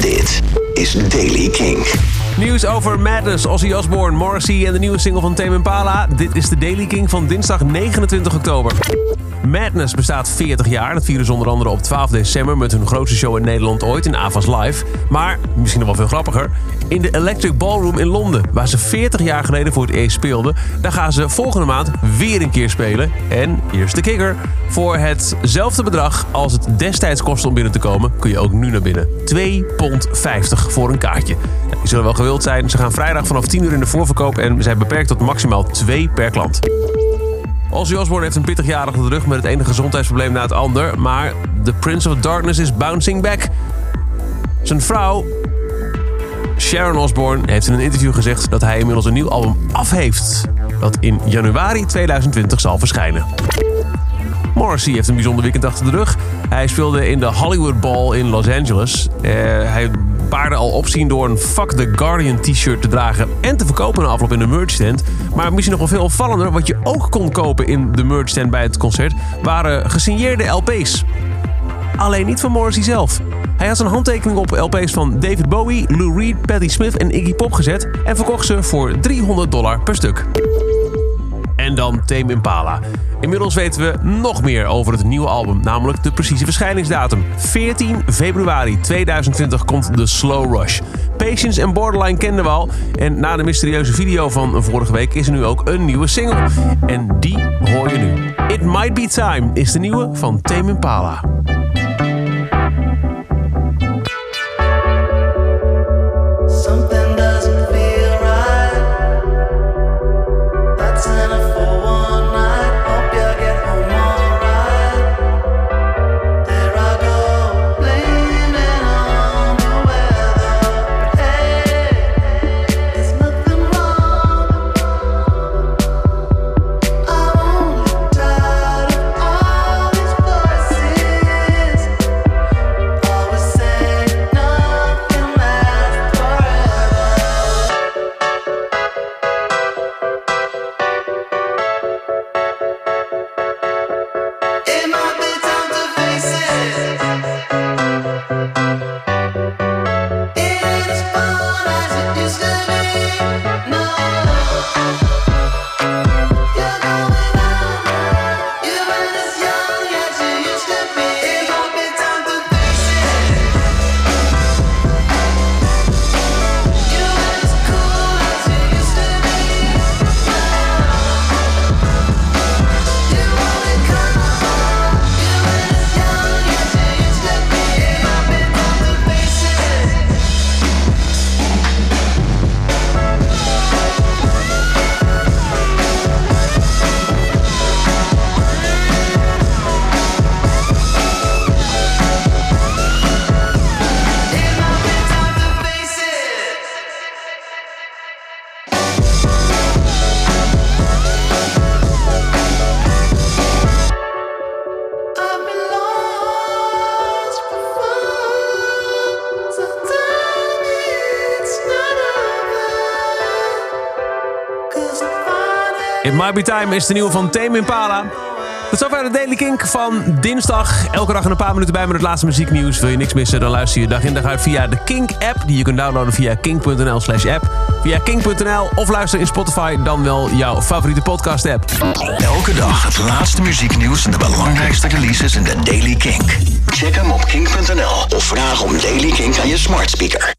Dit is Daily King. Nieuws over Madness, Ozzy Osbourne, Morrissey en de nieuwe single van Tame Impala. Dit is de Daily King van dinsdag 29 oktober. Madness bestaat 40 jaar. Dat vieren ze onder andere op 12 december met hun grootste show in Nederland ooit in Avas Live. Maar, misschien nog wel veel grappiger, in de Electric Ballroom in Londen, waar ze 40 jaar geleden voor het eerst speelden. Daar gaan ze volgende maand weer een keer spelen. En, eerst de kikker, voor hetzelfde bedrag als het destijds kostte om binnen te komen, kun je ook nu naar binnen. 2,50 pond voor een kaartje. Nou, die zullen wel Ze gaan vrijdag vanaf 10 uur in de voorverkoop en zijn beperkt tot maximaal 2 per klant. Ozzy Osbourne heeft een pittig jaar achter de rug met het ene gezondheidsprobleem na het ander. Maar The Prince of Darkness is bouncing back. Zijn vrouw, Sharon Osbourne, heeft in een interview gezegd dat hij inmiddels een nieuw album af heeft. Dat in januari 2020 zal verschijnen. Morrissey heeft een bijzonder weekend achter de rug. Hij speelde in de Hollywood Bowl in Los Angeles. Uh, hij baarde al opzien door een Fuck the Guardian t-shirt te dragen en te verkopen na afloop in de merchstand. Maar misschien nog wel veel opvallender, wat je ook kon kopen in de merchstand bij het concert, waren gesigneerde LP's. Alleen niet van Morrissey zelf. Hij had zijn handtekening op LP's van David Bowie, Lou Reed, Patti Smith en Iggy Pop gezet en verkocht ze voor 300 dollar per stuk. En dan Tame Impala. Inmiddels weten we nog meer over het nieuwe album, namelijk de precieze verschijningsdatum. 14 februari 2020 komt The Slow Rush. Patience en Borderline kenden we al. En na de mysterieuze video van vorige week is er nu ook een nieuwe single. En die hoor je nu. It Might Be Time is de nieuwe van Tame Impala. It Might Be Time is de nieuwe van Tame Impala. Tot zover de Daily Kink van dinsdag. Elke dag een paar minuten bij met het laatste muzieknieuws. Wil je niks missen, dan luister je dag in dag uit via de Kink-app... die je kunt downloaden via kink.nl slash app. Via kink.nl of luister in Spotify, dan wel jouw favoriete podcast-app. Elke dag het laatste muzieknieuws en de belangrijkste releases in de Daily Kink. Check hem op kink.nl of vraag om Daily Kink aan je smart speaker.